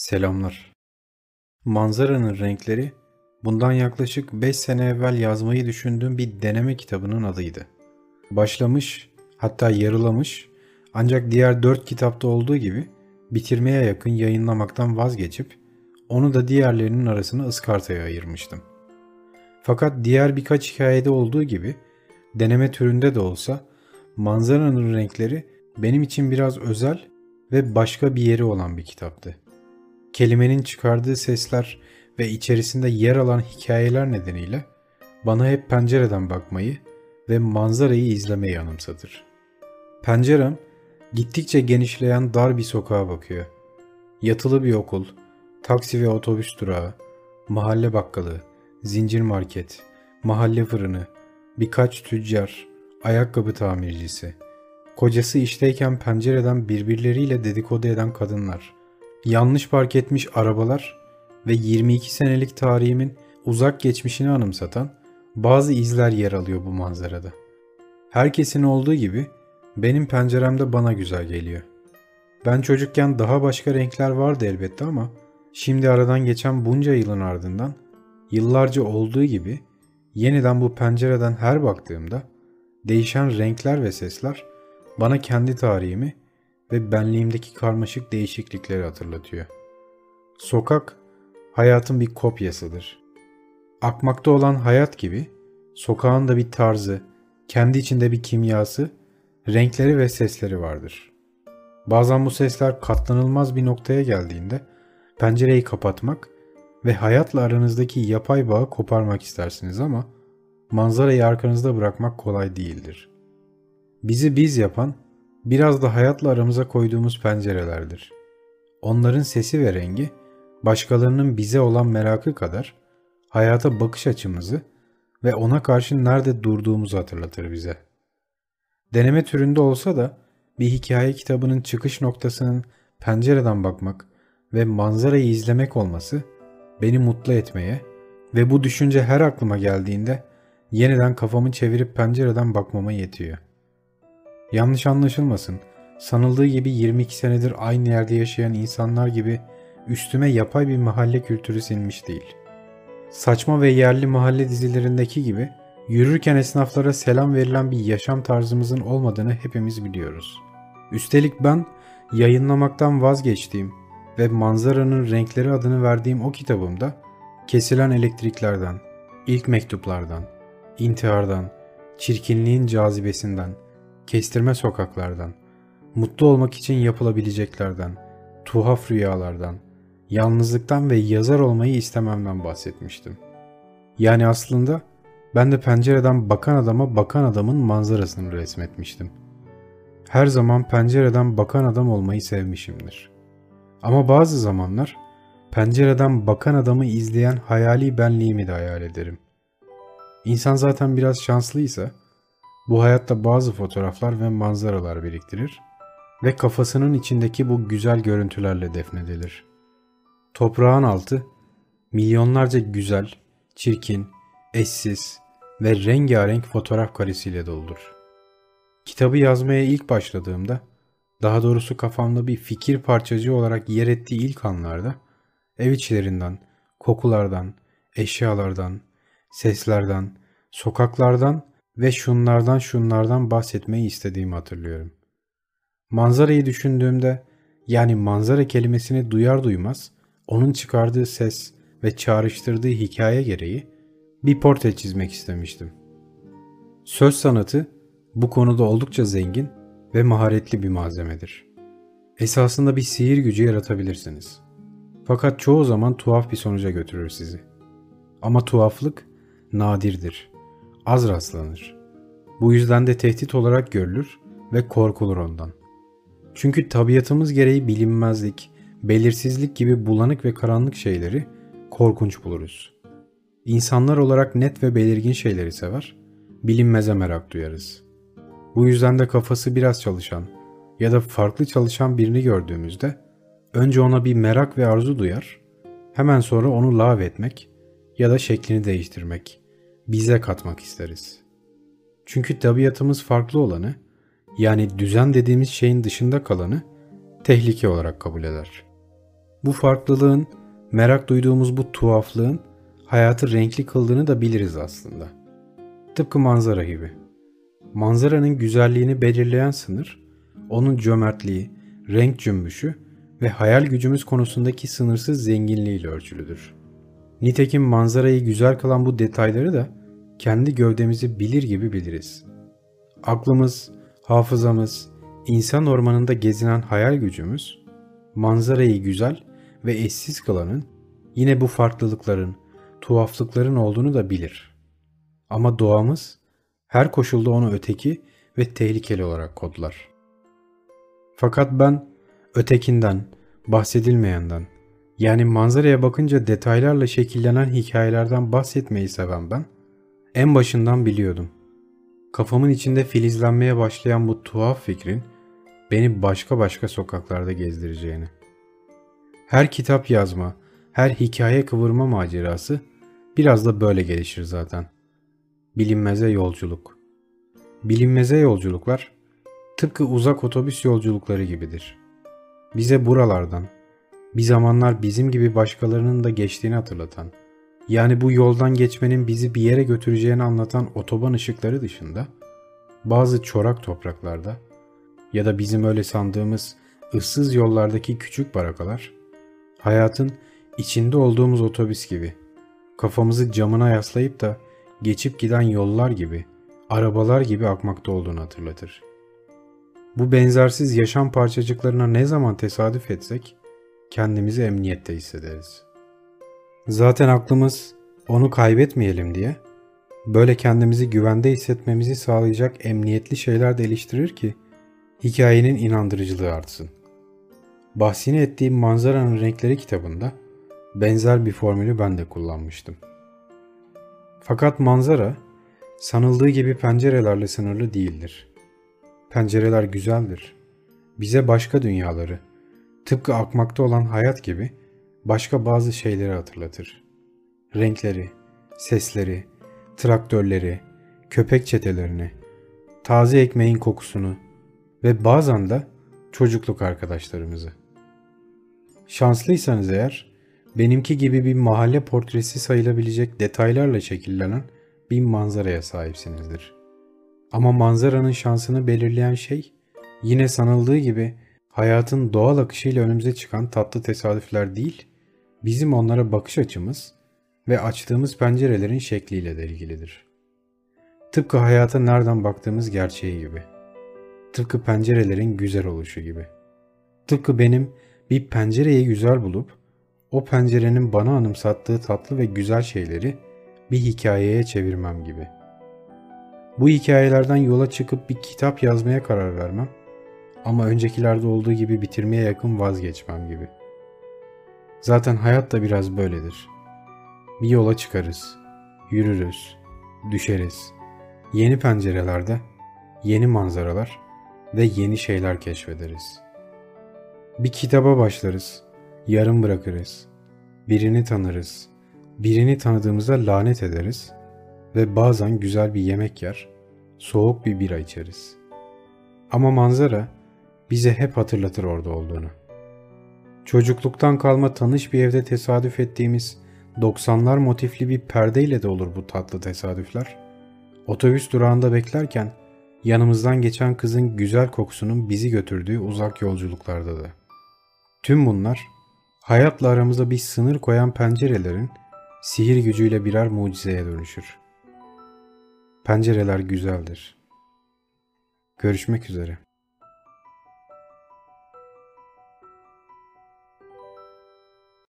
Selamlar. Manzaranın renkleri bundan yaklaşık 5 sene evvel yazmayı düşündüğüm bir deneme kitabının adıydı. Başlamış, hatta yarılamış ancak diğer 4 kitapta olduğu gibi bitirmeye yakın yayınlamaktan vazgeçip onu da diğerlerinin arasına ıskartaya ayırmıştım. Fakat diğer birkaç hikayede olduğu gibi deneme türünde de olsa manzaranın renkleri benim için biraz özel ve başka bir yeri olan bir kitaptı. Kelimenin çıkardığı sesler ve içerisinde yer alan hikayeler nedeniyle bana hep pencereden bakmayı ve manzarayı izlemeyi anımsatır. Pencerem gittikçe genişleyen dar bir sokağa bakıyor. Yatılı bir okul, taksi ve otobüs durağı, mahalle bakkalı, zincir market, mahalle fırını, birkaç tüccar, ayakkabı tamircisi, kocası işteyken pencereden birbirleriyle dedikodu eden kadınlar, yanlış park etmiş arabalar ve 22 senelik tarihimin uzak geçmişini anımsatan bazı izler yer alıyor bu manzarada. Herkesin olduğu gibi benim penceremde bana güzel geliyor. Ben çocukken daha başka renkler vardı elbette ama şimdi aradan geçen bunca yılın ardından yıllarca olduğu gibi yeniden bu pencereden her baktığımda değişen renkler ve sesler bana kendi tarihimi ve benliğimdeki karmaşık değişiklikleri hatırlatıyor. Sokak hayatın bir kopyasıdır. Akmakta olan hayat gibi sokağın da bir tarzı, kendi içinde bir kimyası, renkleri ve sesleri vardır. Bazen bu sesler katlanılmaz bir noktaya geldiğinde pencereyi kapatmak ve hayatla aranızdaki yapay bağı koparmak istersiniz ama manzarayı arkanızda bırakmak kolay değildir. Bizi biz yapan biraz da hayatla aramıza koyduğumuz pencerelerdir. Onların sesi ve rengi başkalarının bize olan merakı kadar hayata bakış açımızı ve ona karşı nerede durduğumuzu hatırlatır bize. Deneme türünde olsa da bir hikaye kitabının çıkış noktasının pencereden bakmak ve manzarayı izlemek olması beni mutlu etmeye ve bu düşünce her aklıma geldiğinde yeniden kafamı çevirip pencereden bakmama yetiyor. Yanlış anlaşılmasın, sanıldığı gibi 22 senedir aynı yerde yaşayan insanlar gibi üstüme yapay bir mahalle kültürü sinmiş değil. Saçma ve yerli mahalle dizilerindeki gibi yürürken esnaflara selam verilen bir yaşam tarzımızın olmadığını hepimiz biliyoruz. Üstelik ben yayınlamaktan vazgeçtiğim ve manzaranın renkleri adını verdiğim o kitabımda kesilen elektriklerden, ilk mektuplardan, intihardan, çirkinliğin cazibesinden, kestirme sokaklardan, mutlu olmak için yapılabileceklerden, tuhaf rüyalardan, yalnızlıktan ve yazar olmayı istememden bahsetmiştim. Yani aslında ben de pencereden bakan adama bakan adamın manzarasını resmetmiştim. Her zaman pencereden bakan adam olmayı sevmişimdir. Ama bazı zamanlar pencereden bakan adamı izleyen hayali benliğimi de hayal ederim. İnsan zaten biraz şanslıysa bu hayatta bazı fotoğraflar ve manzaralar biriktirir ve kafasının içindeki bu güzel görüntülerle defnedilir. Toprağın altı milyonlarca güzel, çirkin, eşsiz ve rengarenk fotoğraf karesiyle doludur. Kitabı yazmaya ilk başladığımda, daha doğrusu kafamda bir fikir parçacığı olarak yer ettiği ilk anlarda, ev içlerinden, kokulardan, eşyalardan, seslerden, sokaklardan ve şunlardan şunlardan bahsetmeyi istediğimi hatırlıyorum. Manzarayı düşündüğümde, yani manzara kelimesini duyar duymaz, onun çıkardığı ses ve çağrıştırdığı hikaye gereği bir portre çizmek istemiştim. Söz sanatı bu konuda oldukça zengin ve maharetli bir malzemedir. Esasında bir sihir gücü yaratabilirsiniz. Fakat çoğu zaman tuhaf bir sonuca götürür sizi. Ama tuhaflık nadirdir. Az rastlanır. Bu yüzden de tehdit olarak görülür ve korkulur ondan. Çünkü tabiatımız gereği bilinmezlik, belirsizlik gibi bulanık ve karanlık şeyleri korkunç buluruz. İnsanlar olarak net ve belirgin şeyleri sever, bilinmeze merak duyarız. Bu yüzden de kafası biraz çalışan ya da farklı çalışan birini gördüğümüzde önce ona bir merak ve arzu duyar, hemen sonra onu lav etmek ya da şeklini değiştirmek, bize katmak isteriz. Çünkü tabiatımız farklı olanı, yani düzen dediğimiz şeyin dışında kalanı tehlike olarak kabul eder.'' Bu farklılığın, merak duyduğumuz bu tuhaflığın hayatı renkli kıldığını da biliriz aslında. Tıpkı manzara gibi. Manzaranın güzelliğini belirleyen sınır, onun cömertliği, renk cümbüşü ve hayal gücümüz konusundaki sınırsız zenginliğiyle ölçülüdür. Nitekim manzarayı güzel kılan bu detayları da kendi gövdemizi bilir gibi biliriz. Aklımız, hafızamız, insan ormanında gezinen hayal gücümüz, manzarayı güzel ve eşsiz kılanın yine bu farklılıkların, tuhaflıkların olduğunu da bilir. Ama doğamız her koşulda onu öteki ve tehlikeli olarak kodlar. Fakat ben ötekinden, bahsedilmeyenden, yani manzaraya bakınca detaylarla şekillenen hikayelerden bahsetmeyi seven ben, en başından biliyordum. Kafamın içinde filizlenmeye başlayan bu tuhaf fikrin beni başka başka sokaklarda gezdireceğini. Her kitap yazma, her hikaye kıvırma macerası biraz da böyle gelişir zaten. Bilinmeze yolculuk. Bilinmeze yolculuklar tıpkı uzak otobüs yolculukları gibidir. Bize buralardan, bir zamanlar bizim gibi başkalarının da geçtiğini hatırlatan, yani bu yoldan geçmenin bizi bir yere götüreceğini anlatan otoban ışıkları dışında, bazı çorak topraklarda ya da bizim öyle sandığımız ıssız yollardaki küçük barakalar, hayatın içinde olduğumuz otobüs gibi, kafamızı camına yaslayıp da geçip giden yollar gibi, arabalar gibi akmakta olduğunu hatırlatır. Bu benzersiz yaşam parçacıklarına ne zaman tesadüf etsek, kendimizi emniyette hissederiz. Zaten aklımız onu kaybetmeyelim diye böyle kendimizi güvende hissetmemizi sağlayacak emniyetli şeyler de geliştirir ki hikayenin inandırıcılığı artsın. Bahsini ettiğim Manzaranın Renkleri kitabında benzer bir formülü ben de kullanmıştım. Fakat manzara sanıldığı gibi pencerelerle sınırlı değildir. Pencereler güzeldir. Bize başka dünyaları, tıpkı akmakta olan hayat gibi başka bazı şeyleri hatırlatır. Renkleri, sesleri, traktörleri, köpek çetelerini, taze ekmeğin kokusunu ve bazen de çocukluk arkadaşlarımızı. Şanslıysanız eğer, benimki gibi bir mahalle portresi sayılabilecek detaylarla şekillenen bir manzaraya sahipsinizdir. Ama manzaranın şansını belirleyen şey, yine sanıldığı gibi hayatın doğal akışıyla önümüze çıkan tatlı tesadüfler değil, bizim onlara bakış açımız ve açtığımız pencerelerin şekliyle de ilgilidir. Tıpkı hayata nereden baktığımız gerçeği gibi. Tıpkı pencerelerin güzel oluşu gibi. Tıpkı benim bir pencereyi güzel bulup o pencerenin bana anımsattığı tatlı ve güzel şeyleri bir hikayeye çevirmem gibi. Bu hikayelerden yola çıkıp bir kitap yazmaya karar vermem ama öncekilerde olduğu gibi bitirmeye yakın vazgeçmem gibi. Zaten hayat da biraz böyledir. Bir yola çıkarız, yürürüz, düşeriz. Yeni pencerelerde, yeni manzaralar ve yeni şeyler keşfederiz. Bir kitaba başlarız, yarım bırakırız. Birini tanırız, birini tanıdığımızda lanet ederiz ve bazen güzel bir yemek yer, soğuk bir bira içeriz. Ama manzara bize hep hatırlatır orada olduğunu. Çocukluktan kalma tanış bir evde tesadüf ettiğimiz 90'lar motifli bir perdeyle de olur bu tatlı tesadüfler. Otobüs durağında beklerken yanımızdan geçen kızın güzel kokusunun bizi götürdüğü uzak yolculuklarda da. Tüm bunlar hayatla aramıza bir sınır koyan pencerelerin sihir gücüyle birer mucizeye dönüşür. Pencereler güzeldir. Görüşmek üzere.